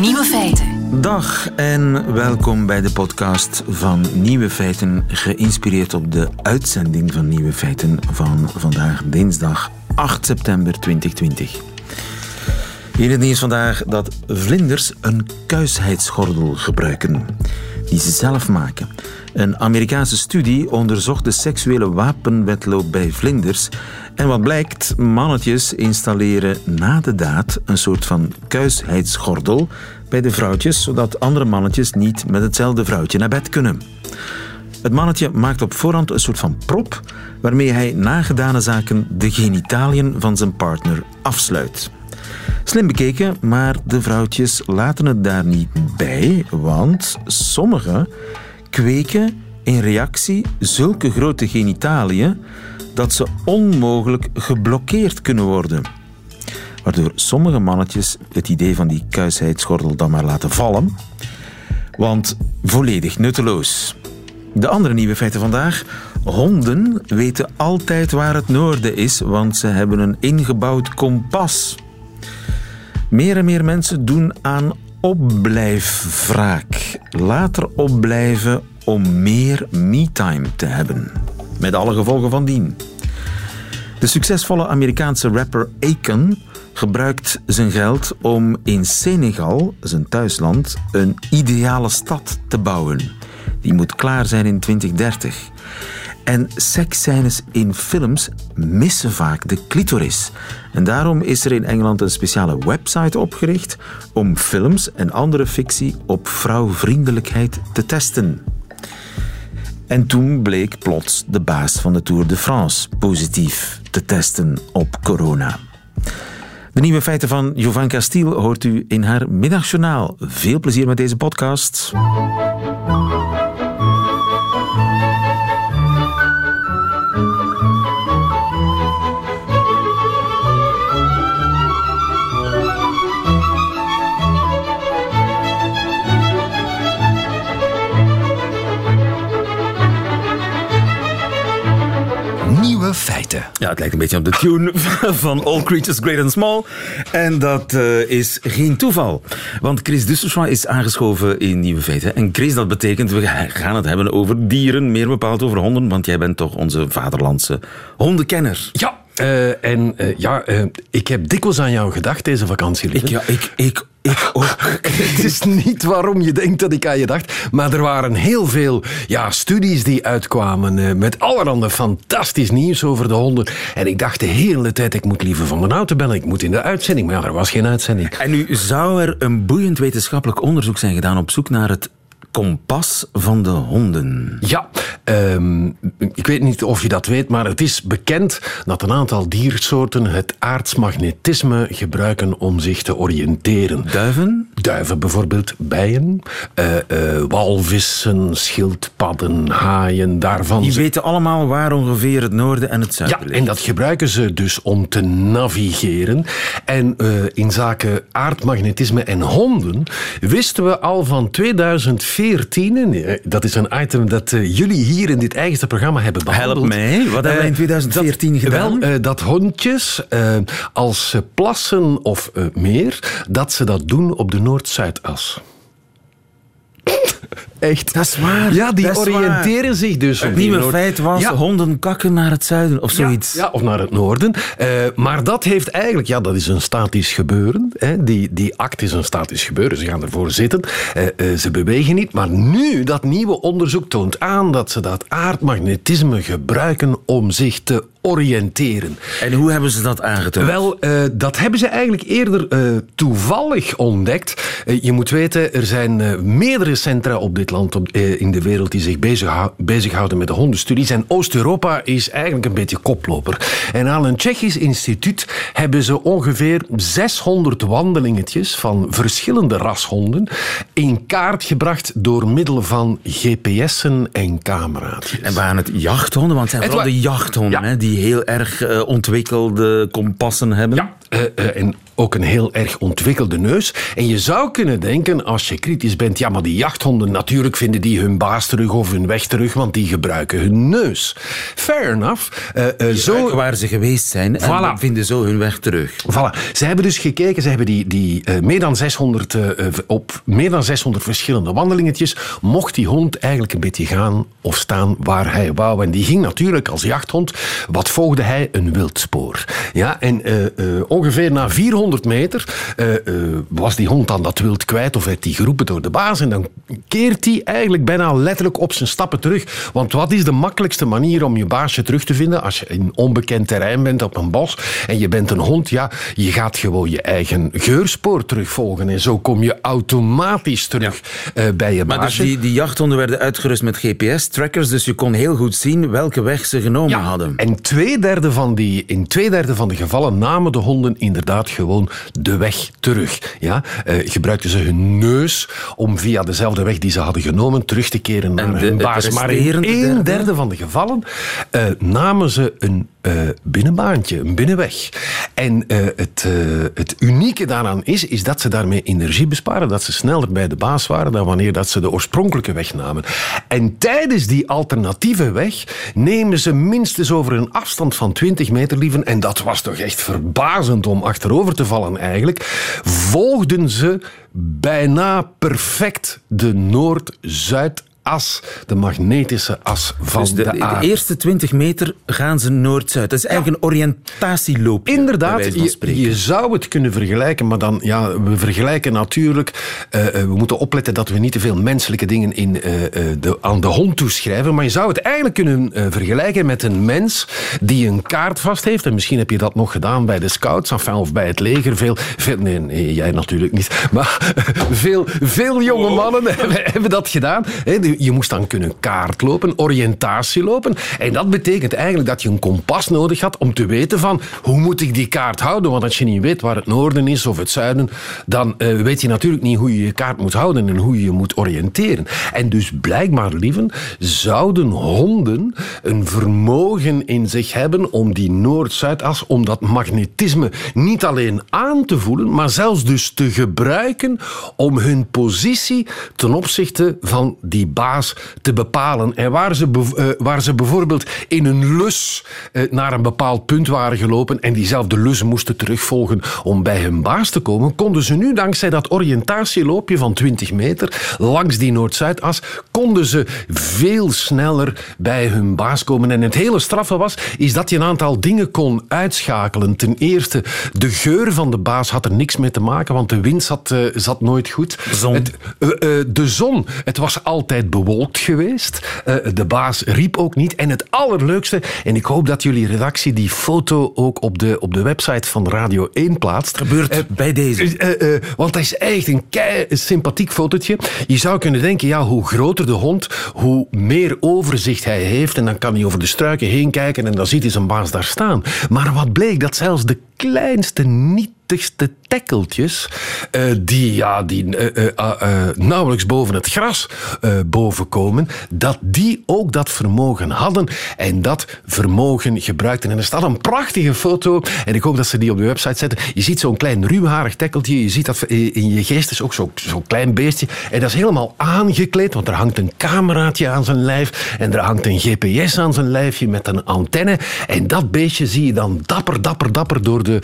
Nieuwe feiten. Dag en welkom bij de podcast van Nieuwe Feiten, geïnspireerd op de uitzending van Nieuwe Feiten van vandaag dinsdag 8 september 2020. Hier het nieuws vandaag dat vlinders een kuisheidsgordel gebruiken, die ze zelf maken. Een Amerikaanse studie onderzocht de seksuele wapenwetloop bij vlinders. En wat blijkt, mannetjes installeren na de daad een soort van kuisheidsgordel bij de vrouwtjes, zodat andere mannetjes niet met hetzelfde vrouwtje naar bed kunnen. Het mannetje maakt op voorhand een soort van prop waarmee hij na gedane zaken de genitaliën van zijn partner afsluit. Slim bekeken, maar de vrouwtjes laten het daar niet bij, want sommige kweken in reactie zulke grote genitaliën dat ze onmogelijk geblokkeerd kunnen worden. Waardoor sommige mannetjes het idee van die kuisheidsgordel dan maar laten vallen. Want volledig nutteloos. De andere nieuwe feiten vandaag. Honden weten altijd waar het noorden is, want ze hebben een ingebouwd kompas. Meer en meer mensen doen aan opblijfwraak. Later opblijven om meer me-time te hebben. Met alle gevolgen van dien. De succesvolle Amerikaanse rapper Akon gebruikt zijn geld om in Senegal, zijn thuisland, een ideale stad te bouwen. Die moet klaar zijn in 2030. En seksscènes in films missen vaak de clitoris. En daarom is er in Engeland een speciale website opgericht om films en andere fictie op vrouwvriendelijkheid te testen. En toen bleek plots de baas van de Tour de France positief te testen op corona. De nieuwe feiten van Jovan Castiel hoort u in haar middagjournaal. Veel plezier met deze podcast. Ja, het lijkt een beetje op de tune van All Creatures Great and Small. En dat uh, is geen toeval. Want Chris Dussersma is aangeschoven in Nieuwe Feiten. En Chris, dat betekent, we gaan het hebben over dieren, meer bepaald over honden, want jij bent toch onze vaderlandse hondenkenner. Ja, uh, en uh, ja, ik heb dikwijls aan jou gedacht deze vakantie. Ik, ja, ik, ik ik ook. het is niet waarom je denkt dat ik aan je dacht, maar er waren heel veel ja, studies die uitkwamen met allerhande fantastisch nieuws over de honden. En ik dacht de hele tijd, ik moet liever van de auto bellen, ik moet in de uitzending. Maar ja, er was geen uitzending. En nu zou er een boeiend wetenschappelijk onderzoek zijn gedaan op zoek naar het kompas van de honden. Ja, um, ik weet niet of je dat weet, maar het is bekend dat een aantal diersoorten het aardsmagnetisme gebruiken om zich te oriënteren. Duiven? Duiven bijvoorbeeld, bijen, uh, uh, walvissen, schildpadden, haaien, daarvan. Die weten allemaal waar ongeveer het noorden en het zuiden Ja, ligt. en dat gebruiken ze dus om te navigeren. En uh, in zaken aardmagnetisme en honden wisten we al van 2004 2014, dat is een item dat uh, jullie hier in dit eigenste programma hebben behandeld. Help mij, wat hebben wij in 2014 dat, gedaan? Wel, dat hondjes, als ze plassen of meer, dat ze dat doen op de Noord-Zuidas. Echt. Dat is waar. Ja, die oriënteren waar. zich dus Het nieuwe feit was ja. honden kakken naar het zuiden of zoiets. Ja, ja of naar het noorden. Uh, maar dat heeft eigenlijk, ja, dat is een statisch gebeuren. Hè. Die, die act is een statisch gebeuren. Ze gaan ervoor zitten. Uh, uh, ze bewegen niet. Maar nu, dat nieuwe onderzoek toont aan dat ze dat aardmagnetisme gebruiken om zich te oriënteren. En hoe hebben ze dat aangetoond? Wel, uh, dat hebben ze eigenlijk eerder uh, toevallig ontdekt. Uh, je moet weten, er zijn meerdere centra op dit land op, in de wereld die zich bezig, bezighouden met de hondenstudies. En Oost-Europa is eigenlijk een beetje koploper. En aan een Tsjechisch instituut hebben ze ongeveer 600 wandelingetjes van verschillende rashonden in kaart gebracht door middel van GPS'en en camera's. En waren het jachthonden? Want het zijn vooral de jachthonden ja. hè, die heel erg uh, ontwikkelde kompassen hebben. En ook een heel erg ontwikkelde neus. En je zou kunnen denken, als je kritisch bent, ja, maar die jachthonden, natuurlijk vinden die hun baas terug of hun weg terug, want die gebruiken hun neus. Fair enough. Uh, zo... Waar ze geweest zijn en vinden zo hun weg terug. Voilà. Ze hebben dus gekeken, ze hebben die, die meer dan 600, uh, op meer dan 600 verschillende wandelingetjes, mocht die hond eigenlijk een beetje gaan of staan waar hij wou. En die ging natuurlijk als jachthond, wat volgde hij? Een wildspoor. Ja, en ongeveer na 400 100 meter uh, uh, was die hond dan dat wild kwijt of werd hij geroepen door de baas. En dan keert hij eigenlijk bijna letterlijk op zijn stappen terug. Want wat is de makkelijkste manier om je baasje terug te vinden als je in onbekend terrein bent op een bos en je bent een hond? Ja, je gaat gewoon je eigen geurspoor terugvolgen. En zo kom je automatisch terug ja. uh, bij je baasje. Maar dus die, die jachthonden werden uitgerust met GPS-trackers, dus je kon heel goed zien welke weg ze genomen ja, hadden. En twee derde van die, in twee derde van de gevallen namen de honden inderdaad gewoon de weg terug. Ja? Uh, gebruikten ze hun neus om via dezelfde weg die ze hadden genomen terug te keren naar de, hun baas. Maar in een derde van de gevallen uh, namen ze een uh, binnenbaantje, een binnenweg. En het, het unieke daaraan is, is dat ze daarmee energie besparen, dat ze sneller bij de baas waren dan wanneer dat ze de oorspronkelijke weg namen. En tijdens die alternatieve weg nemen ze minstens over een afstand van 20 meter lieven. En dat was toch echt verbazend om achterover te vallen eigenlijk, volgden ze bijna perfect de Noord-Zuid as, de magnetische as van dus de, de, aarde. De eerste 20 meter gaan ze noord-zuid. Dat is eigenlijk een oriëntatieloop. Inderdaad, je, je, zou het kunnen vergelijken, maar dan, ja, we vergelijken natuurlijk. Uh, we moeten opletten dat we niet te veel menselijke dingen in, uh, de, aan de hond toeschrijven. Maar je zou het eigenlijk kunnen vergelijken met een mens die een kaart vast heeft. En misschien heb je dat nog gedaan bij de scouts enfin, of bij het leger. Veel, veel, nee, nee, jij natuurlijk niet. Maar veel, veel jonge mannen hebben dat gedaan je moest dan kunnen kaart lopen, oriëntatie lopen. En dat betekent eigenlijk dat je een kompas nodig had om te weten van hoe moet ik die kaart houden. Want als je niet weet waar het noorden is of het zuiden, dan uh, weet je natuurlijk niet hoe je je kaart moet houden en hoe je je moet oriënteren. En dus blijkbaar, lieven, zouden honden een vermogen in zich hebben om die Noord-Zuidas, om dat magnetisme niet alleen aan te voelen, maar zelfs dus te gebruiken om hun positie ten opzichte van die baas te bepalen. En waar ze, uh, waar ze bijvoorbeeld in een lus uh, naar een bepaald punt waren gelopen en diezelfde lus moesten terugvolgen om bij hun baas te komen, konden ze nu dankzij dat oriëntatieloopje van 20 meter langs die Noord-Zuidas, konden ze veel sneller bij hun baas komen. En het hele straffe was, is dat je een aantal dingen kon uitschakelen. Ten eerste, de geur van de baas had er niks mee te maken, want de wind zat, uh, zat nooit goed. Zon. Het, de zon, het was altijd bewolkt geweest. Uh, de baas riep ook niet. En het allerleukste, en ik hoop dat jullie redactie die foto ook op de, op de website van Radio 1 plaatst. Gebeurt uh, bij deze. Uh, want dat is echt een kei sympathiek fotootje. Je zou kunnen denken, ja, hoe groter de hond, hoe meer overzicht hij heeft. En dan kan hij over de struiken heen kijken en dan ziet hij zijn baas daar staan. Maar wat bleek, dat zelfs de kleinste niet pittigste tekkeltjes, uh, die, ja, die uh, uh, nauwelijks boven het gras bovenkomen, dat die ook dat vermogen hadden en dat vermogen gebruikten. En er staat een prachtige foto, en ik hoop dat ze die op de website zetten. Je ziet zo'n klein ruwharig tekkeltje, je ziet dat in je geest is ook zo'n zo klein beestje, en dat is helemaal aangekleed, want er hangt een cameraatje aan zijn lijf, en er hangt een GPS aan zijn lijfje met een antenne, en dat beestje zie je dan dapper, dapper, dapper door de,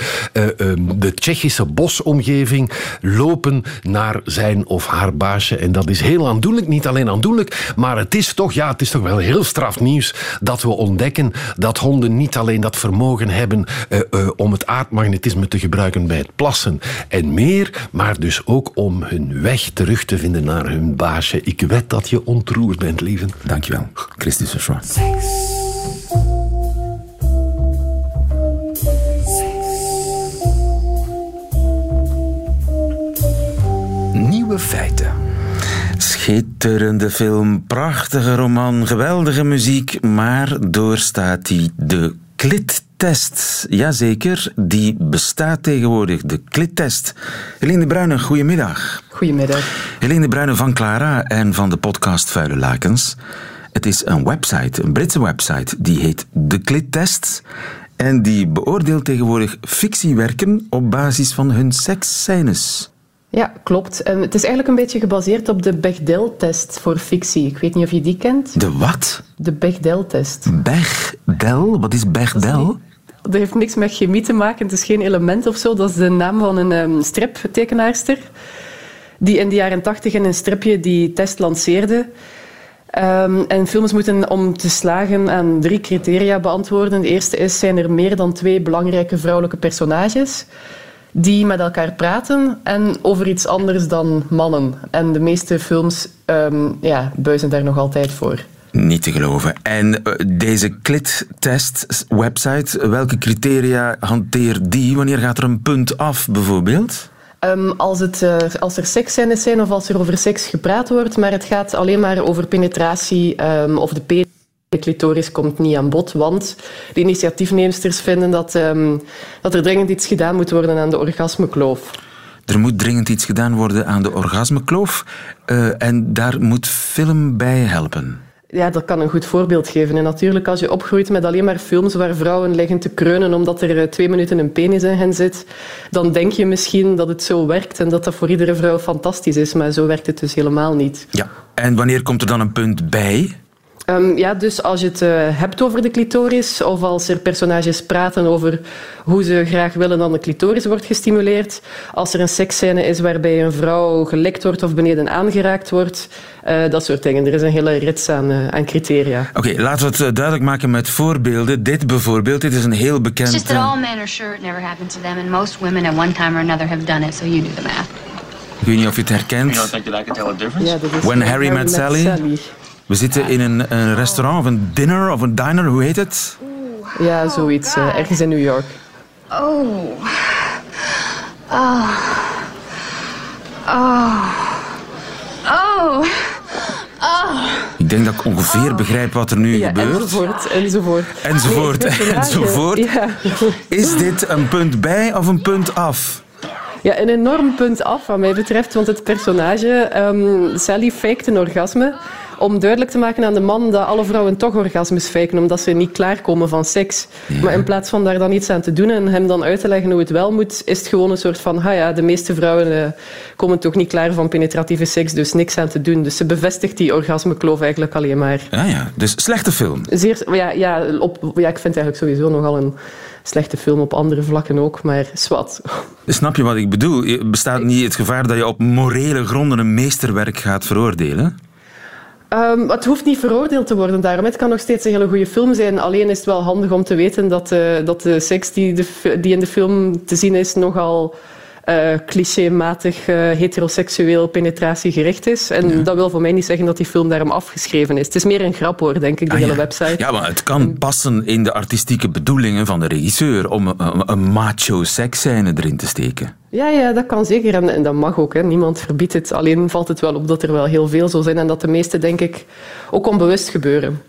de Tsjechische bosomgeving lopen naar zijn of haar baasje. En dat is heel aandoenlijk. Niet alleen aandoenlijk, maar het is toch, ja, het is toch wel heel strafnieuws dat we ontdekken dat honden niet alleen dat vermogen hebben uh, uh, om het aardmagnetisme te gebruiken bij het plassen en meer, maar dus ook om hun weg terug te vinden naar hun baasje. Ik weet dat je ontroerd bent, lieve. Dankjewel, Christus Joshua. feiten. Schitterende film, prachtige roman, geweldige muziek, maar doorstaat hij de klittest. Jazeker, die bestaat tegenwoordig, de klittest. Helene de Bruyne, goedemiddag. Goedemiddag. Helene de Bruyne van Clara en van de podcast Vuile Lakens. Het is een website, een Britse website, die heet de klittest. En die beoordeelt tegenwoordig fictiewerken op basis van hun seksscènes. Ja, klopt. Het is eigenlijk een beetje gebaseerd op de Bechdel-test voor fictie. Ik weet niet of je die kent. De wat? De Bechdel-test. Bechdel? Wat is Bechdel? Dat heeft niks met chemie te maken. Het is geen element of zo. Dat is de naam van een um, striptekenaarster die in de jaren tachtig in een stripje die test lanceerde. Um, en films moeten om te slagen aan drie criteria beantwoorden. De eerste is, zijn er meer dan twee belangrijke vrouwelijke personages die met elkaar praten en over iets anders dan mannen. En de meeste films um, ja, buizen daar nog altijd voor. Niet te geloven. En uh, deze Klit-test-website, welke criteria hanteert die? Wanneer gaat er een punt af, bijvoorbeeld? Um, als, het, uh, als er seksscènes zijn of als er over seks gepraat wordt, maar het gaat alleen maar over penetratie um, of de penis. De clitoris komt niet aan bod, want de initiatiefnemers vinden dat, um, dat er dringend iets gedaan moet worden aan de orgasmekloof. Er moet dringend iets gedaan worden aan de orgasmekloof uh, en daar moet film bij helpen ja, dat kan een goed voorbeeld geven. En natuurlijk, als je opgroeit met alleen maar films waar vrouwen liggen te kreunen omdat er eh, twee minuten een penis in hen zit, dan denk je misschien dat het zo werkt en dat dat voor iedere vrouw fantastisch is. Maar zo werkt het dus helemaal niet. Ja, en wanneer komt er dan een punt bij? Um, ja, dus als je het uh, hebt over de clitoris of als er personages praten over hoe ze graag willen dat de clitoris wordt gestimuleerd, als er een seksscène is waarbij een vrouw gelikt wordt of beneden aangeraakt wordt, uh, dat soort dingen. Er is een hele rits aan, uh, aan criteria. Oké, okay, laten we het duidelijk maken met voorbeelden. Dit bijvoorbeeld, dit is een heel bekend... It's just that all men are sure it never happened to them and most women at one time or another have done it, so you do the math. Ik weet niet of je het herkent. You don't think that I can tell a difference? Ja, dat is When Harry, Met Sally. Sally. We zitten in een, een, restaurant of een dinner of een diner, hoe heet het? Ja, zoiets. Uh, ergens in New York. Oh. Oh. Oh. Oh. Oh. Ik denk dat ik ongeveer begrijp wat er nu ja, gebeurt. Enzovoort, enzovoort. Enzovoort, Nee, enzovoort. Ja. Is dit een punt bij of een punt af? Ja, een enorm punt af wat mij betreft, want het personage, um, Sally, faked een orgasme om duidelijk te maken aan de man dat alle vrouwen toch orgasmes faken, omdat ze niet klaarkomen van seks. Ja. Maar in plaats van daar dan iets aan te doen en hem dan uit te leggen hoe het wel moet, is het gewoon een soort van, ha ja, de meeste vrouwen uh, komen toch niet klaar van penetratieve seks, dus niks aan te doen. Dus ze bevestigt die orgasmekloof eigenlijk alleen maar. Ja, ja. Dus slechte film. Zeer, ja, ja, op, ja, ik vind het eigenlijk sowieso nogal een slechte film op andere vlakken ook, maar zwart. Snap je wat ik bedoel? Bestaat niet het gevaar dat je op morele gronden een meesterwerk gaat veroordelen? Um, het hoeft niet veroordeeld te worden daarom. Het kan nog steeds een hele goede film zijn. Alleen is het wel handig om te weten dat, uh, dat de seks die, die in de film te zien is nogal uh, clichématig uh, heteroseksueel penetratiegericht is. En ja. dat wil voor mij niet zeggen dat die film daarom afgeschreven is. Het is meer een grap hoor, denk ik, de ah, hele ja. website. Ja, maar het kan passen in de artistieke bedoelingen van de regisseur om een, een macho seksscène erin te steken. Ja, ja, dat kan zeker en, en dat mag ook. Hè. Niemand verbiedt het. Alleen valt het wel op dat er wel heel veel zo zijn en dat de meeste, denk ik, ook onbewust gebeuren.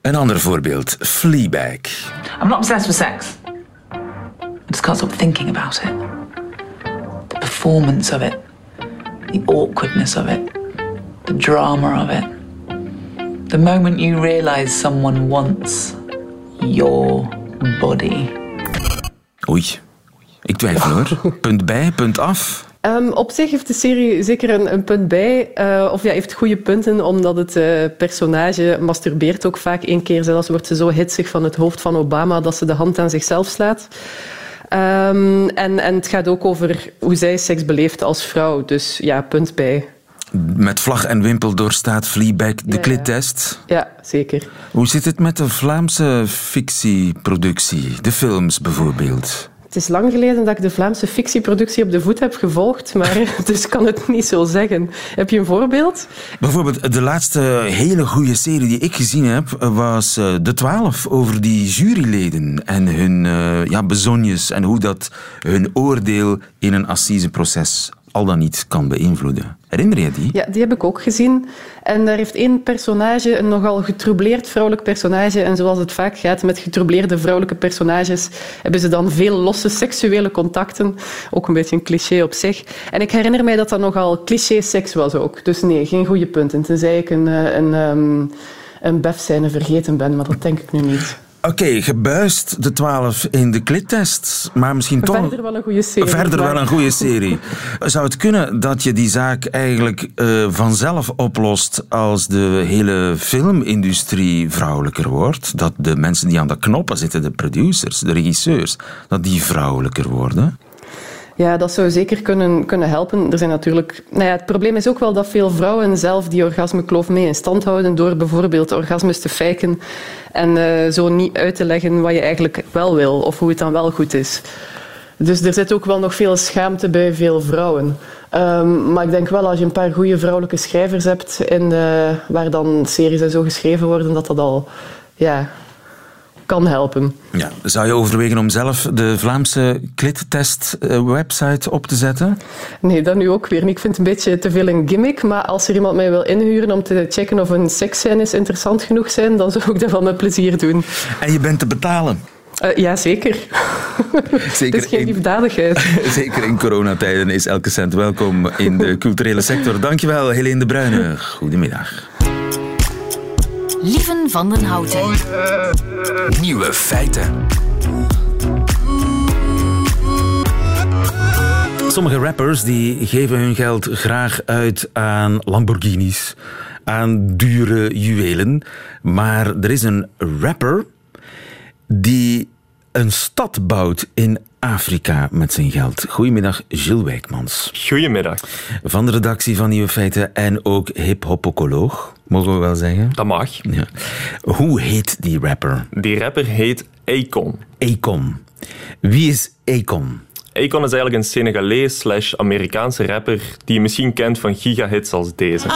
Een ander voorbeeld, Fleabag. I'm not obsessed with sex. I just can't stop thinking about it. Performance of it, the awkwardness of it, the drama of it. The moment you realize someone wants your body. Oei. Ik twijfel hoor. Punt bij, punt af. Um, op zich heeft de serie zeker een, een punt bij. Uh, of ja, heeft goede punten, omdat het uh, personage masturbeert ook vaak één keer. Zelfs wordt ze zo hitsig van het hoofd van Obama dat ze de hand aan zichzelf slaat. Um, en, en het gaat ook over hoe zij seks beleeft als vrouw. Dus ja, punt bij. Met vlag en wimpel doorstaat Fleabag de Ja, ja. klittest. Ja, zeker. Hoe zit het met de Vlaamse fictieproductie? De films bijvoorbeeld? Het is lang geleden dat ik de Vlaamse fictieproductie op de voet heb gevolgd, maar dus kan het niet zo zeggen. Heb je een voorbeeld? Bijvoorbeeld, de laatste hele goede serie die ik gezien heb, was eh, De Twaalf, over die juryleden en hun uh, ja, bezonjes en hoe dat hun oordeel in een assiseproces al dan niet kan beïnvloeden. Herinner je die? Ja, die heb ik ook gezien. En daar heeft één personage, een nogal getroubleerd vrouwelijk personage. En zoals het vaak gaat met getroubleerde vrouwelijke personages, hebben ze dan veel losse seksuele contacten. Ook een beetje een cliché op zich. En ik herinner mij dat dat nogal cliché-seks was ook. Dus nee, geen goede punten. Tenzij ik een, een, een, een bef-scène vergeten ben, maar dat denk ik nu niet. Oké, gebuist de 12 in de klittest, maar misschien toch... Verder wel een goede serie. Verder maar- wel een goede serie. Zou het kunnen dat je die zaak eigenlijk eh, vanzelf oplost als de hele filmindustrie vrouwelijker wordt? Dat de mensen die aan de knoppen zitten, de producers, de regisseurs, dat die vrouwelijker worden? Ja, dat zou zeker kunnen, kunnen helpen. Er zijn natuurlijk... Nou ja, het probleem is ook wel dat veel vrouwen zelf die orgasmekloof mee in stand houden door bijvoorbeeld orgasmes te faken en eh, zo niet uit te leggen wat je eigenlijk wel wil of hoe het dan wel goed is. Dus er zit ook wel nog veel schaamte bij veel vrouwen. Ehm, maar ik denk wel, als je een paar goede vrouwelijke schrijvers hebt in, eh, waar dan series en zo geschreven worden, dat dat al ja, kan helpen. Ja. Zou je overwegen om zelf de Vlaamse klittest-website op te zetten? Nee, dat nu ook weer niet. Ik vind het een beetje te veel een gimmick. Maar als er iemand mij wil inhuren om te checken of een seksscènes interessant genoeg zijn, dan zou ik dat wel met plezier doen. En je bent te betalen. Eh, ja, zeker. Zeker Het is geen in- liefdadigheid. Zeker in coronatijden is elke cent welkom in de culturele sector. Dankjewel, Helene de Bruyne. Goedemiddag. Lieven van den Houten. Nieuwe feiten. Sommige rappers die geven hun geld graag uit aan Lamborghinis, aan dure juwelen. Maar er is een rapper die een stad bouwt in Afrika met zijn geld. Goedemiddag, Gilles Wijkmans. Goedemiddag. Van de redactie van Nieuwe Feiten en ook hip-hopocoloog, mogen we wel zeggen. Dat mag. Ja. Hoe heet die rapper? Die rapper heet Akon. Akon. Wie is Akon? Akon is eigenlijk een Senegalees slash Amerikaanse rapper die je misschien kent van gigahits als deze.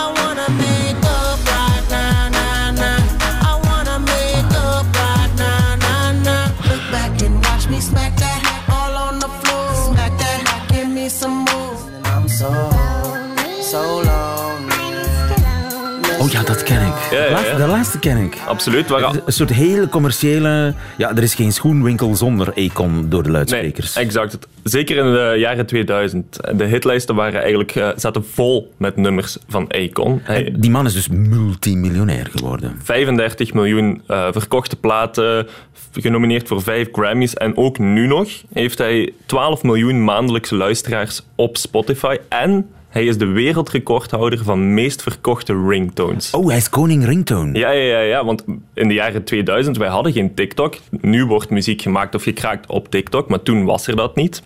Laatste-. De laatste ken ik. Absoluut. Waar, Een soort hele commerciële... Ja, er is geen schoenwinkel zonder Econ door de nee, luidsprekers. exact. Zeker in de jaren 2000. De hitlijsten waren eigenlijk, eh, zaten vol met nummers van. Hij, Die man is dus multimiljonair geworden. 35 miljoen eh, verkochte platen, genomineerd voor 5 Grammys. En ook nu nog heeft hij 12 miljoen maandelijkse luisteraars op Spotify. En hij is de wereldrecordhouder van meest verkochte ringtones. Oh, hij is koning ringtone. Ja, ja, ja, ja, want in de jaren 2000, wij hadden geen TikTok. Nu wordt muziek gemaakt of gekraakt op TikTok, maar toen was er dat niet.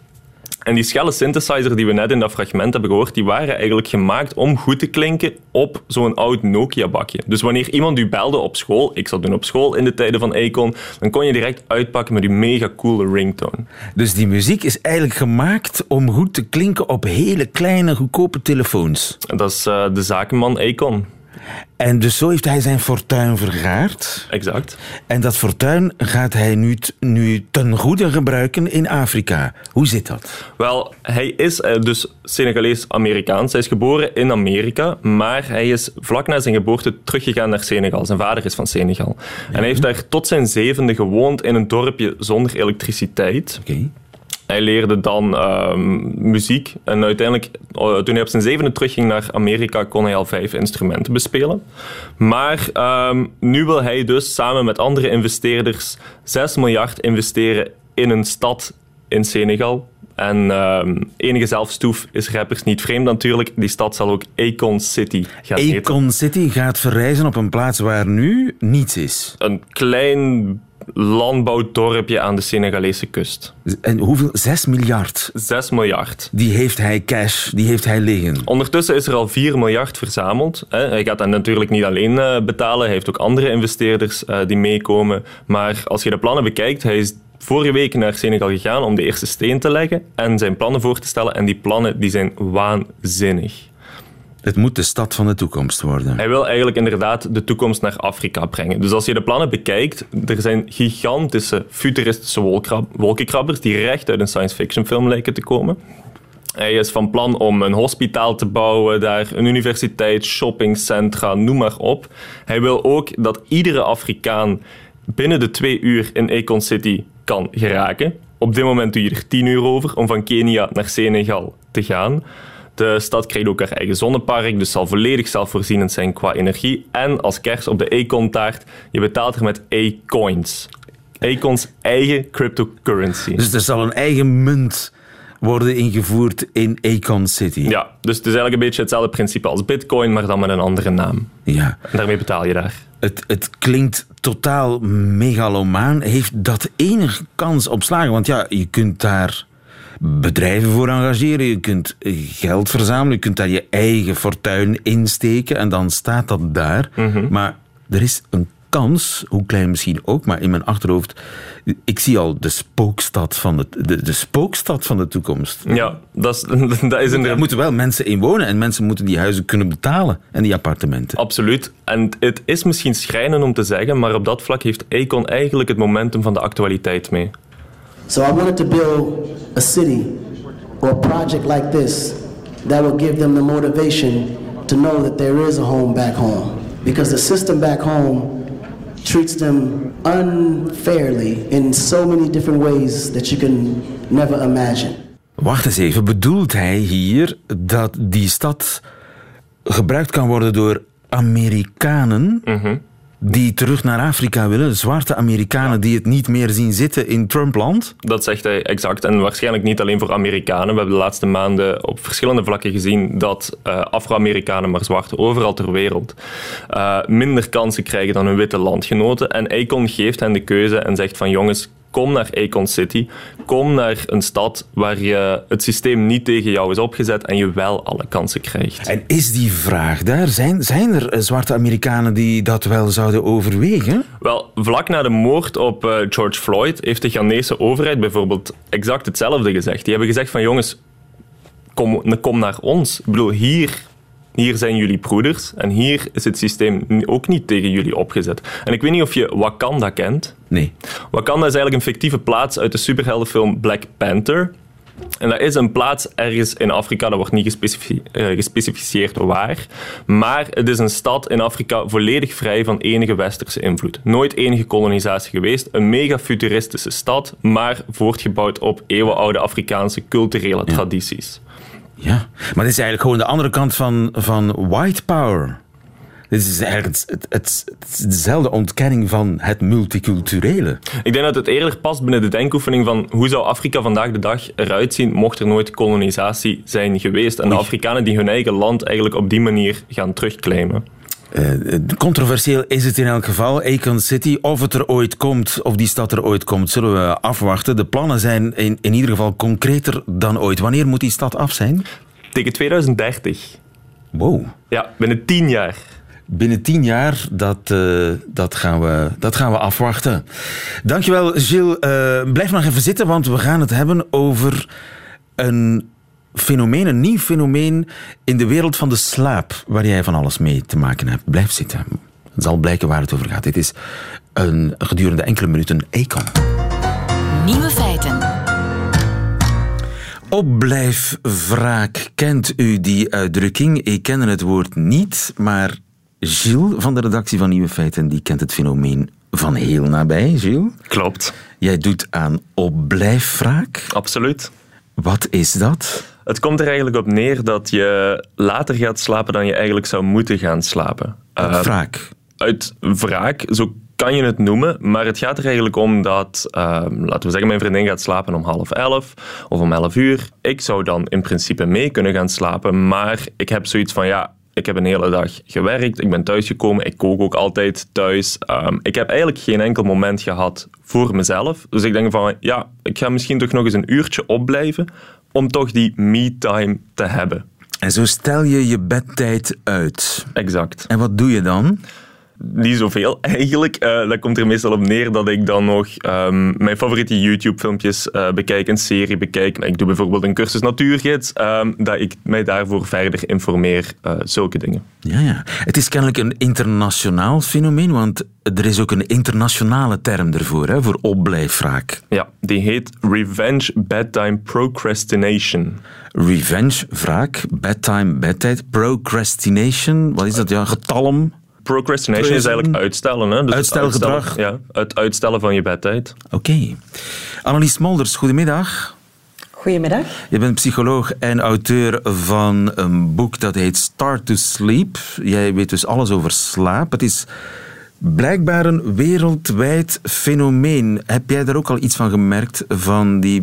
En die schelle synthesizer die we net in dat fragment hebben gehoord, die waren eigenlijk gemaakt om goed te klinken op zo'n oud Nokia-bakje. Dus wanneer iemand u belde op school, ik zat toen op school in de tijden van Akon, dan kon je direct uitpakken met uw mega coole ringtone. Dus die muziek is eigenlijk gemaakt om goed te klinken op hele kleine, goedkope telefoons. Dat is eh, de zakenman Akon. En dus zo heeft hij zijn fortuin vergaard. Exact. En dat fortuin gaat hij nu, nu ten goede gebruiken in Afrika. Hoe zit dat? Wel, hij is eh, dus Senegalees-Amerikaans. Hij is geboren in Amerika, maar hij is vlak na zijn geboorte teruggegaan naar Senegal. Zijn vader is van Senegal. En hij heeft daar tot zijn zevende gewoond in een dorpje zonder elektriciteit. Oké. Hij leerde dan ehm, muziek en uiteindelijk, eh, toen hij op zijn zevende terugging naar Amerika, kon hij al vijf instrumenten bespelen. Maar ehm, nu wil hij dus samen met andere investeerders 6 miljard investeren in een stad in Senegal. En ehm, enige zelfstoef is rappers niet vreemd natuurlijk. Die stad zal ook Akon City gaan. Akon City gaat verrijzen op een plaats waar nu niets is. Een klein landbouwdorpje aan de Senegalese kust. En hoeveel? 6 miljard. 6 miljard. Die heeft hij cash, die heeft hij liggen. Ondertussen is er al 4 miljard verzameld. Hij gaat dat natuurlijk niet alleen eh, betalen. Hij heeft ook andere investeerders eh, die meekomen. Maar als je de plannen bekijkt, hij is vorige week naar Senegal gegaan om de eerste steen te leggen en zijn plannen voor te stellen. En die plannen die zijn waanzinnig. Het moet de stad van de toekomst worden. Hij wil eigenlijk inderdaad de toekomst naar Afrika brengen. Dus als je de plannen bekijkt, er zijn gigantische futuristische wolkenkrabbers die recht uit een science fiction film lijken te komen. Hij is van plan om een hospitaal te bouwen, daar een universiteit, shoppingcentra, noem maar op. Hij wil ook dat iedere Afrikaan binnen de twee uur in Econ City kan geraken. Op dit moment doe je er tien uur over om van Kenia naar Senegal te gaan. De stad krijgt ook haar eigen zonnepark, dus zal volledig zelfvoorzienend zijn qua energie. En als kers op de Econ-taart, je betaalt er met E-coins. Acons eigen cryptocurrency. Dus er zal een eigen munt worden ingevoerd in Acon City. Ja, dus het is eigenlijk een beetje hetzelfde principe als Bitcoin, maar dan met een andere naam. Ja. En daarmee betaal je daar. Het, het klinkt totaal megalomaan. Heeft dat enige kans op slagen? Want ja, je kunt daar bedrijven voor engageren, je kunt geld verzamelen, je kunt daar je eigen fortuin insteken en dan staat dat daar. Maar er is een kans, hoe klein misschien ook, maar in mijn achterhoofd, ik zie al de spookstad van de, de, de spookstad van de toekomst. Ja, dat is, dat is Er inderdaad... moeten wel mensen in wonen en mensen moeten die huizen kunnen betalen en die appartementen. Absoluut. En het is misschien schrijnend om te zeggen, maar op dat vlak heeft Acon eigenlijk het momentum van de actualiteit mee. So I wanted to build a city or a project like this that will give them the motivation to know that there is a home back home. Because the system back home treats them unfairly in so many different ways that you can never imagine. Wacht eens even, bedoelt hij hier dat die stad gebruikt kan worden door Amerikanen mhm. Die terug naar Afrika willen? Zwarte Amerikanen die het niet meer zien zitten in Trumpland? Dat zegt hij exact. En waarschijnlijk niet alleen voor Amerikanen. We hebben de laatste maanden op verschillende vlakken gezien dat eh, Afro-Amerikanen, maar zwarte overal ter wereld, eh, minder kansen krijgen dan hun witte landgenoten. En Acon geeft hen de keuze en zegt van jongens, kom naar Acon City. Kom naar een stad waar je het systeem niet tegen jou is opgezet en je wel alle kansen krijgt. En is die vraag daar? Zijn, zijn er eh, zwarte Amerikanen die dat wel zouden overwegen? Wel, vlak na de moord op eh, George Floyd heeft de Ghanese overheid bijvoorbeeld exact hetzelfde gezegd. Die hebben gezegd van jongens, kom, kom naar ons. Ik bedoel, hier, hier zijn jullie broeders en hier is het systeem ook niet tegen jullie opgezet. En ik weet niet of je Wakanda kent. Nee. Wakanda is eigenlijk een fictieve plaats uit de superheldenfilm Black Panther. En dat is een plaats ergens in Afrika, dat wordt niet eh, gespecificeerd waar. Maar het is een stad in Afrika volledig vrij van enige westerse invloed. Nooit enige kolonisatie geweest. Een mega futuristische stad, maar voortgebouwd op eeuwenoude Afrikaanse culturele tradities. Ja, maar dit is eigenlijk gewoon de andere kant van, van white power. Dit is eigenlijk het, het, het, het is dezelfde ontkenning van het multiculturele. Ik denk dat het eerder past binnen de denkoefening van hoe zou Afrika vandaag de dag eruit zien mocht er nooit kolonisatie zijn geweest. En de Afrikanen die hun eigen land eigenlijk op die manier gaan terugclaimen. Eh, controversieel is het in elk geval. Acon City, of het er ooit komt, of die stad er ooit komt, zullen we afwachten. De plannen zijn in, in ieder geval concreter dan ooit. Wanneer moet die stad af zijn? Tegen 2030. Wow. Ja, binnen tien jaar. Binnen tien jaar, dat, eh, dat, gaan, we, dat gaan we afwachten. Dankjewel, Gilles. Eh, blijf nog even zitten, want we gaan het hebben over een fenomeen, een nieuw fenomeen in de wereld van de slaap, waar jij van alles mee te maken hebt. Blijf zitten. Het zal blijken waar het over gaat. Dit is een, gedurende enkele minuten Econ. Nieuwe feiten. Opblijfwraak. Kent u die uitdrukking? Ik ken het woord niet, maar Gilles van de redactie van Nieuwe Feiten die kent het fenomeen van heel nabij. Gilles, Klopt. jij doet aan opblijfwraak. Absoluut. Wat is dat? Het komt er eigenlijk op neer dat je later gaat slapen dan je eigenlijk zou moeten gaan slapen. Eh, Wraak. uit wraak, zo kan je het noemen. Maar het gaat er eigenlijk om dat, ehm, laten we zeggen, mijn vriendin gaat slapen om half elf of om elf uur. Ik zou dan in principe mee kunnen gaan slapen, maar ik heb zoiets van, ja, ik heb een hele dag gewerkt, ik ben thuisgekomen, ik kook ook altijd thuis. Ehm, ik heb eigenlijk geen enkel moment gehad voor mezelf. Dus ik denk van, ja, ik ga misschien toch nog eens een uurtje opblijven om toch die me-time te hebben. En zo stel je je bedtijd uit. Exact. En wat doe je dan? Niet zoveel eigenlijk. Eh dat komt er meestal op neer dat ik dan nog ehm, mijn favoriete YouTube-filmpjes eh, bekijk, een serie bekijk. Ik doe bijvoorbeeld een cursus natuurgids, ehm, dat ik mij daarvoor verder informeer, eh, zulke dingen. Ja, ja. Het is kennelijk een internationaal fenomeen, want er is ook een internationale term ervoor, hè, voor opblijfwraak. Ja, die heet Revenge Bedtime Procrastination. Revenge, wraak, bedtime, bedtijd, procrastination. Wat is dat? Ja, getalm. Procrastination is eigenlijk uitstellen. Hè? Dus Uitstelgedrag. het uitstellen- Ja, het uitstellen van je bedtijd. Oké. Annelies Smolders, goedemiddag. Goedemiddag. Je bent psycholoog en auteur van een boek dat heet Start to Sleep. Jij weet dus alles over slaap. Het is Blijkbaar een wereldwijd fenomeen. Heb jij daar ook al iets van gemerkt, van die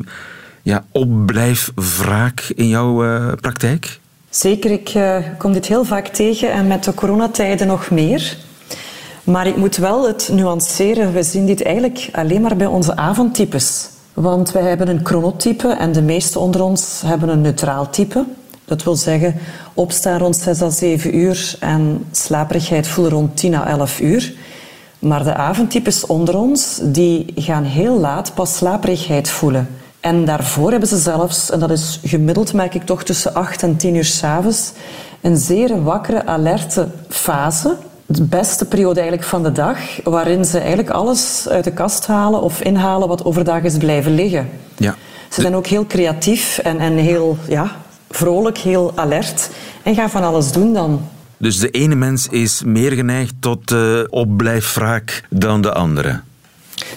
ja, opblijfwraak in jouw eh, praktijk? Zeker, ik eh, kom dit heel vaak tegen en met de coronatijden nog meer. Maar ik moet wel het nuanceren. We zien dit eigenlijk alleen maar bij onze avondtypes. Want wij hebben een chronotype en de meesten onder ons hebben een neutraal type. Dat wil zeggen opstaan rond 6 à 7 uur en slaperigheid voelen rond 10 à 11 uur. Maar de avondtypes onder ons die gaan heel laat pas slaperigheid voelen. En daarvoor hebben ze zelfs, en dat is gemiddeld merk ik toch tussen 8 en 10 uur s'avonds, een zeer wakkere, alerte fase. De beste periode eigenlijk van de dag, waarin ze eigenlijk alles uit de kast halen of inhalen wat overdag is blijven liggen. Ja. Ze zijn ook heel creatief en, en heel ja, vrolijk, heel alert en gaan van alles doen dan. Dus de ene mens is meer geneigd tot uh, opblijfwraak dan de andere.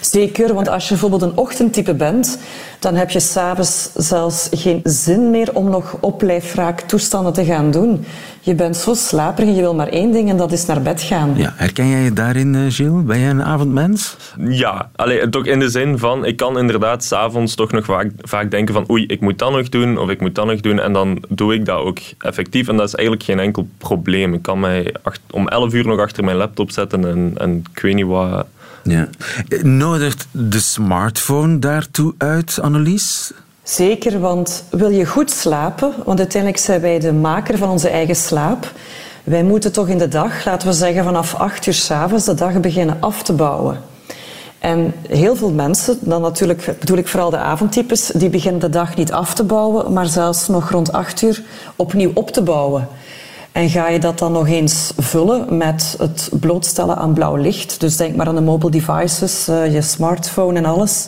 Zeker, want als je bijvoorbeeld een ochtendtype bent, dan heb je s'avonds zelfs geen zin meer om nog opblijfwraak toestanden te gaan doen. Je bent zo slaperig en je wil maar één ding en dat is naar bed gaan. Ja, herken jij je daarin, uh, Gilles? Ben jij een avondmens? Ja, allee, toch in de zin van, ik kan inderdaad s'avonds toch nog vaak, vaak denken van oei, ik moet dat nog doen of ik moet dat nog doen en dan doe ik dat ook effectief en dat is eigenlijk geen enkel probleem. Ik kan mij acht, om 11 uur nog achter mijn laptop zetten en, en ik weet niet wat... Ja. Nodigt de smartphone daartoe uit, Annelies? Zeker, want wil je goed slapen, want uiteindelijk zijn wij de maker van onze eigen slaap. Wij moeten toch in de dag, laten we zeggen vanaf 8 uur s'avonds, de dag beginnen af te bouwen. En heel veel mensen, dan natuurlijk bedoel ik vooral de avondtypes, die beginnen de dag niet af te bouwen, maar zelfs nog rond 8 uur opnieuw op te bouwen. En ga je dat dan nog eens vullen met het blootstellen aan blauw licht, dus denk maar aan de mobile devices, uh, je smartphone en alles,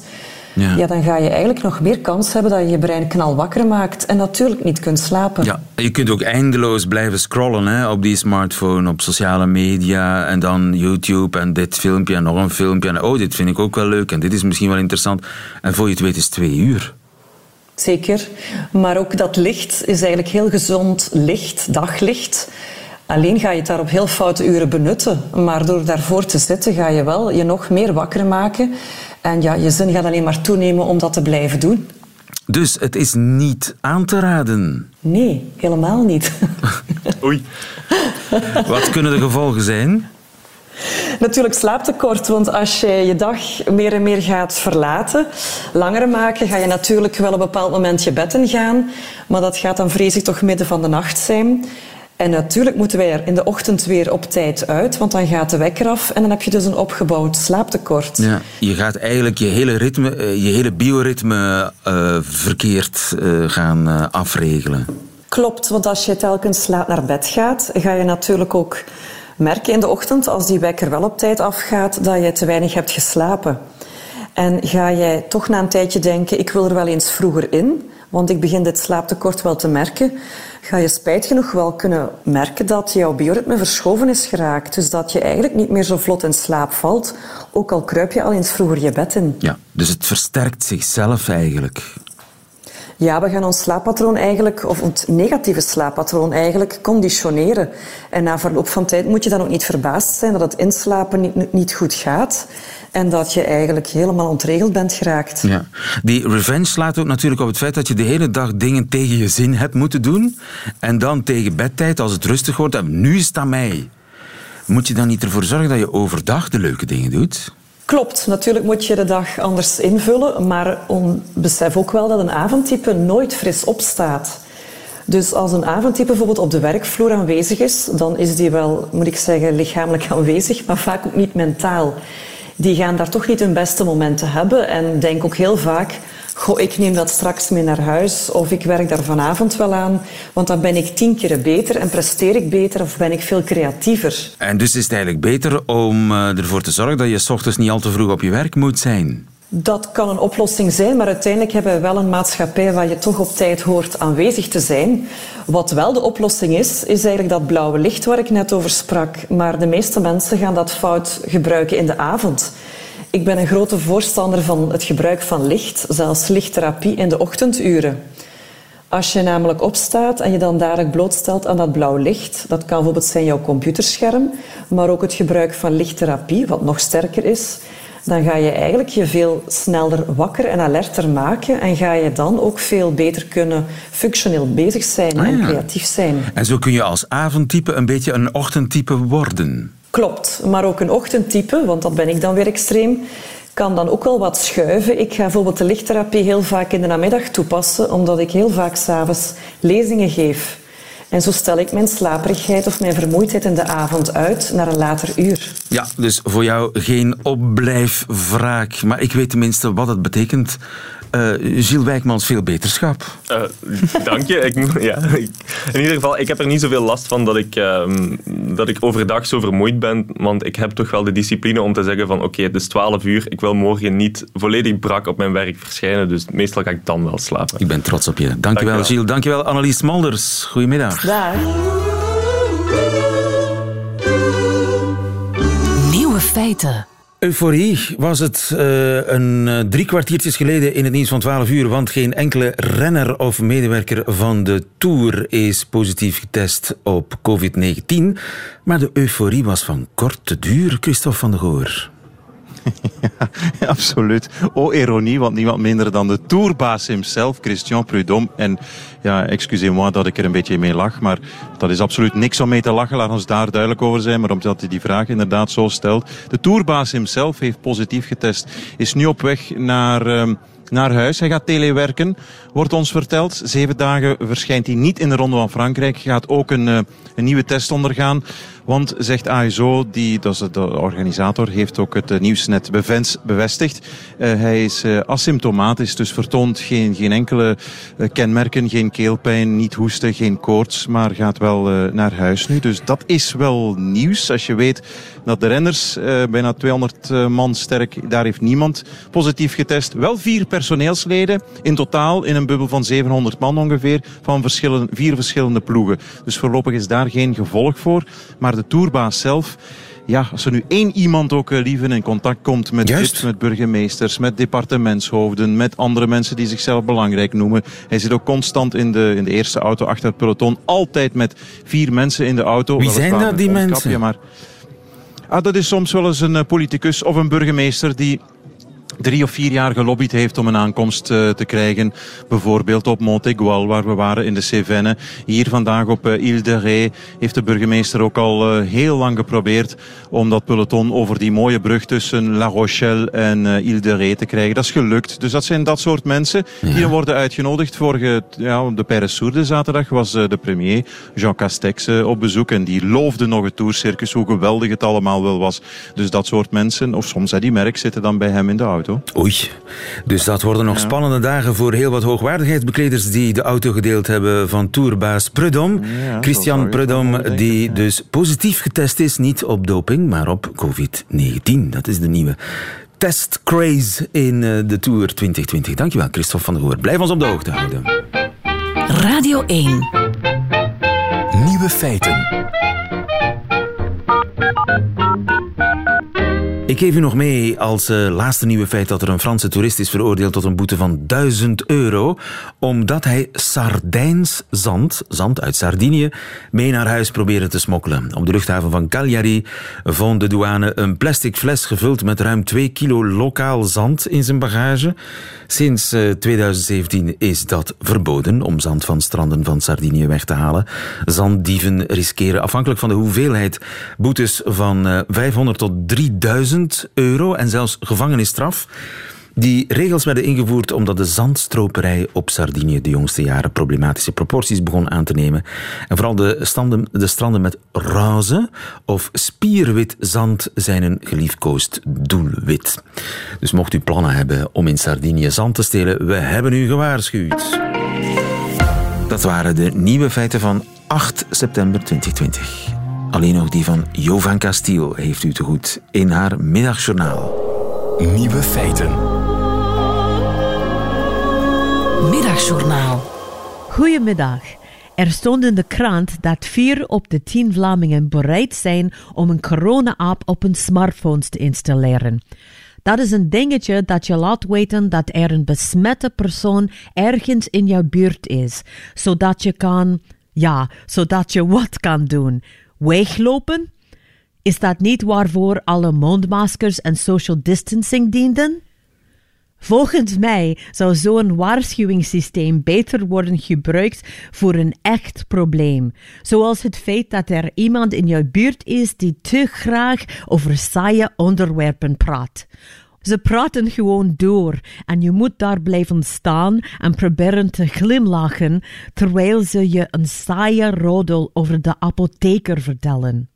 ja. ja. dan ga je eigenlijk nog meer kans hebben dat je je brein knalwakker maakt en natuurlijk niet kunt slapen. Ja, je kunt ook eindeloos blijven scrollen hè, op die smartphone, op sociale media en dan YouTube en dit filmpje en nog een filmpje. En oh, dit vind ik ook wel leuk en dit is misschien wel interessant. En voor je het weet is het twee uur. Zeker. Maar ook dat licht is eigenlijk heel gezond licht, daglicht. Alleen ga je het daar op heel foute uren benutten. Maar door daarvoor te zitten ga je wel je nog meer wakker maken. En ja, je zin gaat alleen maar toenemen om dat te blijven doen. Dus het is niet aan te raden? Nee, helemaal niet. Oei. Wat kunnen de gevolgen zijn? Natuurlijk slaaptekort, want als je je dag meer en meer gaat verlaten, langer maken, ga je natuurlijk wel op een bepaald moment je bed in gaan. Maar dat gaat dan vrees ik toch midden van de nacht zijn. En natuurlijk moeten wij er in de ochtend weer op tijd uit, want dan gaat de wekker af en dan heb je dus een opgebouwd slaaptekort. Ja, je gaat eigenlijk je hele ritme, je hele bioritme uh, verkeerd uh, gaan uh, afregelen. Klopt, want als je telkens laat naar bed gaat, ga je natuurlijk ook merken in de ochtend, als die wekker wel op tijd afgaat, dat je te weinig hebt geslapen. En ga jij toch na een tijdje denken, ik wil er wel eens vroeger in, want ik begin dit slaaptekort wel te merken, ga je spijt genoeg wel kunnen merken dat jouw bioritme verschoven is geraakt. Dus dat je eigenlijk niet meer zo vlot in slaap valt, ook al kruip je al eens vroeger je bed in. Ja, dus het versterkt zichzelf eigenlijk. Ja, we gaan ons slaappatroon eigenlijk, of ons negatieve slaappatroon eigenlijk, conditioneren. En na verloop van tijd moet je dan ook niet verbaasd zijn dat het inslapen niet, niet goed gaat. En dat je eigenlijk helemaal ontregeld bent geraakt. Ja. Die revenge slaat ook natuurlijk op het feit dat je de hele dag dingen tegen je zin hebt moeten doen. En dan tegen bedtijd, als het rustig wordt, en nu is het aan mij. Moet je dan niet ervoor zorgen dat je overdag de leuke dingen doet? Klopt, natuurlijk moet je de dag anders invullen, maar on, besef ook wel dat een avondtype nooit fris opstaat. Dus als een avondtype bijvoorbeeld op de werkvloer aanwezig is, dan is die wel, moet ik zeggen, lichamelijk aanwezig, maar vaak ook niet mentaal. Die gaan daar toch niet hun beste momenten hebben en denk ook heel vaak, goh, ik neem dat straks mee naar huis of ik werk daar vanavond wel aan, want dan ben ik tien keer beter en presteer ik beter of ben ik veel creatiever. En dus is het eigenlijk beter om uh, ervoor te zorgen dat je s ochtends niet al te vroeg op je werk moet zijn? Dat kan een oplossing zijn, maar uiteindelijk hebben we wel een maatschappij waar je toch op tijd hoort aanwezig te zijn. Wat wel de oplossing is, is eigenlijk dat blauwe licht waar ik net over sprak. Maar de meeste mensen gaan dat fout gebruiken in de avond. Ik ben een grote voorstander van het gebruik van licht, zelfs lichttherapie in de ochtenduren. Als je namelijk opstaat en je dan dadelijk blootstelt aan dat blauw licht, dat kan bijvoorbeeld zijn jouw computerscherm, maar ook het gebruik van lichttherapie, wat nog sterker is, dan ga je eigenlijk je veel sneller wakker en alerter maken en ga je dan ook veel beter kunnen functioneel bezig zijn Ah, en ja. creatief zijn. En zo kun je als avondtype een beetje een ochtendtype worden. Klopt, maar ook een ochtendtype, want dat ben ik dan weer extreem, kan dan ook wel wat schuiven. Ik ga bijvoorbeeld de lichttherapie heel vaak in de namiddag toepassen, omdat ik heel vaak s'avonds lezingen geef. En zo stel ik mijn slaperigheid of mijn vermoeidheid in de avond uit naar een later uur. Ja, dus voor jou geen opblijfwraak. Maar ik weet tenminste wat het betekent. Eh Gilles Wijkmans, veel beterschap. Eh, dank je. Ik, ja, ik- in ieder geval, ik heb er niet zoveel last van dat ik, ehm, dat ik overdag zo vermoeid ben. Want ik heb toch wel de discipline om te zeggen van oké, het is 12 uur. Ik wil morgen niet volledig brak op mijn werk verschijnen. Dus meestal ga ik dan wel slapen. Ik ben trots op je. Dankjewel, Dankjewel. Gilles. Dankjewel, Annelies Molders. Goedemiddag. Daar. Nieuwe feiten. Euforie was het eh, een eh, drie kwartiertjes geleden in het nieuws van 12 uur, want geen enkele renner of medewerker van de Tour is positief getest op COVID-19. Maar de euforie was van korte duur, Christophe van der Goor. Absoluut. Oh, ironie, want niemand minder dan de tourbaas himself, Christian Prudhomme. En ja, excusez-moi dat ik er een beetje mee lach, maar dat is absoluut niks om mee te lachen. Laat ons daar duidelijk over zijn, maar omdat hij die vraag inderdaad zo stelt. De tourbaas himself heeft positief getest, is nu op weg naar... ehm, naar huis. Hij gaat telewerken, wordt ons verteld. Zeven dagen verschijnt hij niet in de Ronde van Frankrijk. Gaat ook een, eh, een nieuwe test ondergaan. Want, zegt ASO, die, dat is de organisator, heeft ook het eh, nieuwsnet bevestigd. Eh, hij is eh, asymptomatisch, dus vertoont geen, geen enkele kenmerken. Geen keelpijn, niet hoesten, geen koorts, maar gaat wel naar huis nu. Dus dat is wel nieuws. Als je weet dat de renners, bijna 200 eh, man sterk, daar heeft niemand positief getest. Wel vier personeelsleden in totaal in een bubbel van 700 man ongeveer van verschillende, vier verschillende ploegen. Dus voorlopig is daar geen gevolg voor. Maar de tourbaas zelf, ja, als er nu één iemand ook eh, liever in contact komt met met burgemeesters, met departementshoofden, met andere mensen die zichzelf belangrijk noemen. Hij zit ook constant in de, in de eerste auto achter het peloton. Altijd met vier mensen in de auto. Wie zijn dat, die mensen? maar Ah, dat is soms wel eens een eh, politicus of een burgemeester die drie of vier jaar gelobbyd heeft om een aankomst eh, te krijgen. Bijvoorbeeld op Montegual, waar we waren in de Cévennes. Hier vandaag op uh, Ile de Ré heeft de burgemeester ook al uh, heel lang geprobeerd om dat peloton over die mooie brug tussen La Rochelle en Ile de Ré te krijgen. Dat is gelukt. Dus dat zijn dat soort mensen die worden uitgenodigd. Vorige, ja, de Paris Sourde zaterdag was de premier Jean Castex op bezoek en die loofde nog het tourcircus, hoe geweldig het allemaal wel was. Dus dat soort mensen, of soms die merk, zitten dan bij hem in de auto. Oei, dus dat worden nog ja. spannende dagen voor heel wat hoogwaardigheidsbekleders die de auto gedeeld hebben van tourbaas Prudhomme. Ja, Christian Prudhomme, die ja. dus positief getest is, niet op doping, maar op COVID-19. Dat is de nieuwe test craze in de Tour 2020. Dankjewel, Christophe van der Goor. Blijf ons op de hoogte houden. Radio 1. Nieuwe feiten. Ik geef u nog mee als uh, laatste nieuwe feit dat er een Franse toerist is veroordeeld tot een boete van 1000 euro, omdat hij Sardijns zand, zand uit Sardinië, mee naar huis probeerde te smokkelen. Op de luchthaven van Cagliari vond de douane een plastic fles gevuld met ruim 2 kilo lokaal zand in zijn bagage. Sinds uh, 2017 is dat verboden om zand van stranden van Sardinië weg te halen. Zanddieven riskeren afhankelijk van de hoeveelheid boetes van uh, 500 tot 3000 euro en zelfs gevangenisstraf. Die regels werden ingevoerd omdat de zandstroperij op Sardinië de jongste jaren problematische proporties begon aan te nemen. En vooral de, de stranden met roze of spierwit zand zijn een geliefkoosd doelwit. Dus mocht u plannen hebben om in Sardinië zand te stelen, we hebben u gewaarschuwd. Dat waren de nieuwe feiten van 8 september 2020. Alleen nog die van Jovan Castiel heeft u te goed in haar middagjournaal. Nieuwe feiten. Middagjournaal. Goedemiddag. Er stond in de krant dat vier op de tien Vlamingen bereid zijn om een corona-app op hun smartphones te installeren. Dat is een dingetje dat je laat weten dat er een besmette persoon ergens in jouw buurt is, zodat je kan, ja, zodat je wat kan doen. Weglopen? Is dat niet waarvoor alle mondmaskers en social distancing dienden? Volgens mij zou zo'n waarschuwingssysteem beter worden gebruikt voor een echt probleem, zoals het feit dat er iemand in jouw buurt is die te graag over saaie onderwerpen praat. Ze praten gewoon door en je moet daar blijven staan en proberen te glimlachen terwijl ze je een saaie rodel over de apotheker vertellen.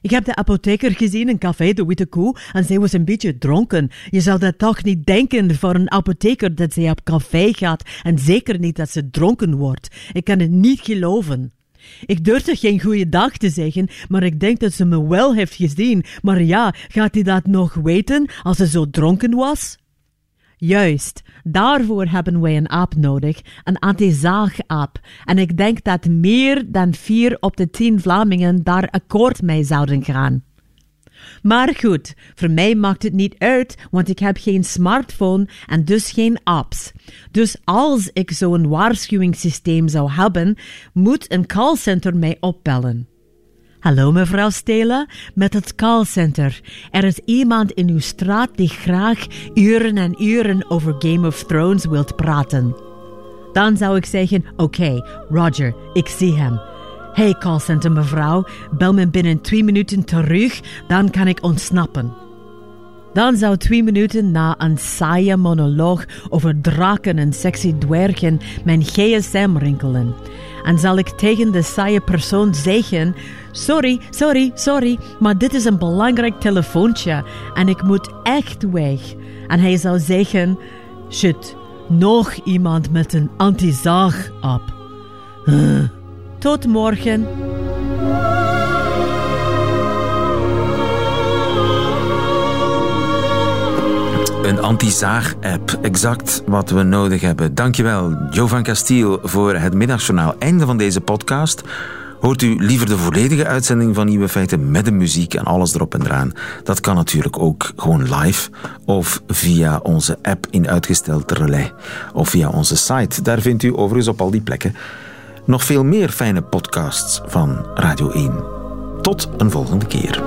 Ik heb de apotheker gezien in café De Witte Koe en zij was een beetje dronken. Je zou dat toch niet denken voor een apotheker dat zij op café gaat en zeker niet dat ze dronken wordt. Ik kan het niet geloven. Ik durfde geen goede dag te zeggen, maar ik denk dat ze me wel heeft gezien. Maar ja, gaat hij dat nog weten als ze zo dronken was? Juist, daarvoor hebben wij een app nodig, een anti-zaag-app. En ik denk dat meer dan vier op de tien Vlamingen daar akkoord mee zouden gaan. Maar goed, voor mij maakt het niet uit, want ik heb geen smartphone en dus geen apps. Dus als ik zo'n waarschuwingssysteem zou hebben, moet een callcenter mij opbellen. Hallo mevrouw Stelen, met het callcenter. Er is iemand in uw straat die graag uren en uren over Game of Thrones wilt praten. Dan zou ik zeggen: Oké, Roger, ik zie hem. Hey callcenter mevrouw, bel me binnen twee minuten terug, dan kan ik ontsnappen. Dan zou twee minuten na een saaie monoloog over draken en sexy dwergen mijn gsm rinkelen. En zal ik tegen de saaie persoon zeggen: Sorry, sorry, sorry, maar dit is een belangrijk telefoontje en ik moet echt weg. En hij zou zeggen: Shit, nog iemand met een anti-zaag-app. Huh. Tot morgen. Een anti-zaag-app, exact wat we nodig hebben. Dankjewel, Jo van Castiel, voor het middagjournaal. Einde van deze podcast. Hoort u liever de volledige uitzending van Nieuwe Feiten met de muziek en alles erop en eraan? Dat kan natuurlijk ook gewoon live of via onze app in uitgesteld relais of via onze site. Daar vindt u overigens op al die plekken nog veel meer fijne podcasts van Radio 1. Tot een volgende keer.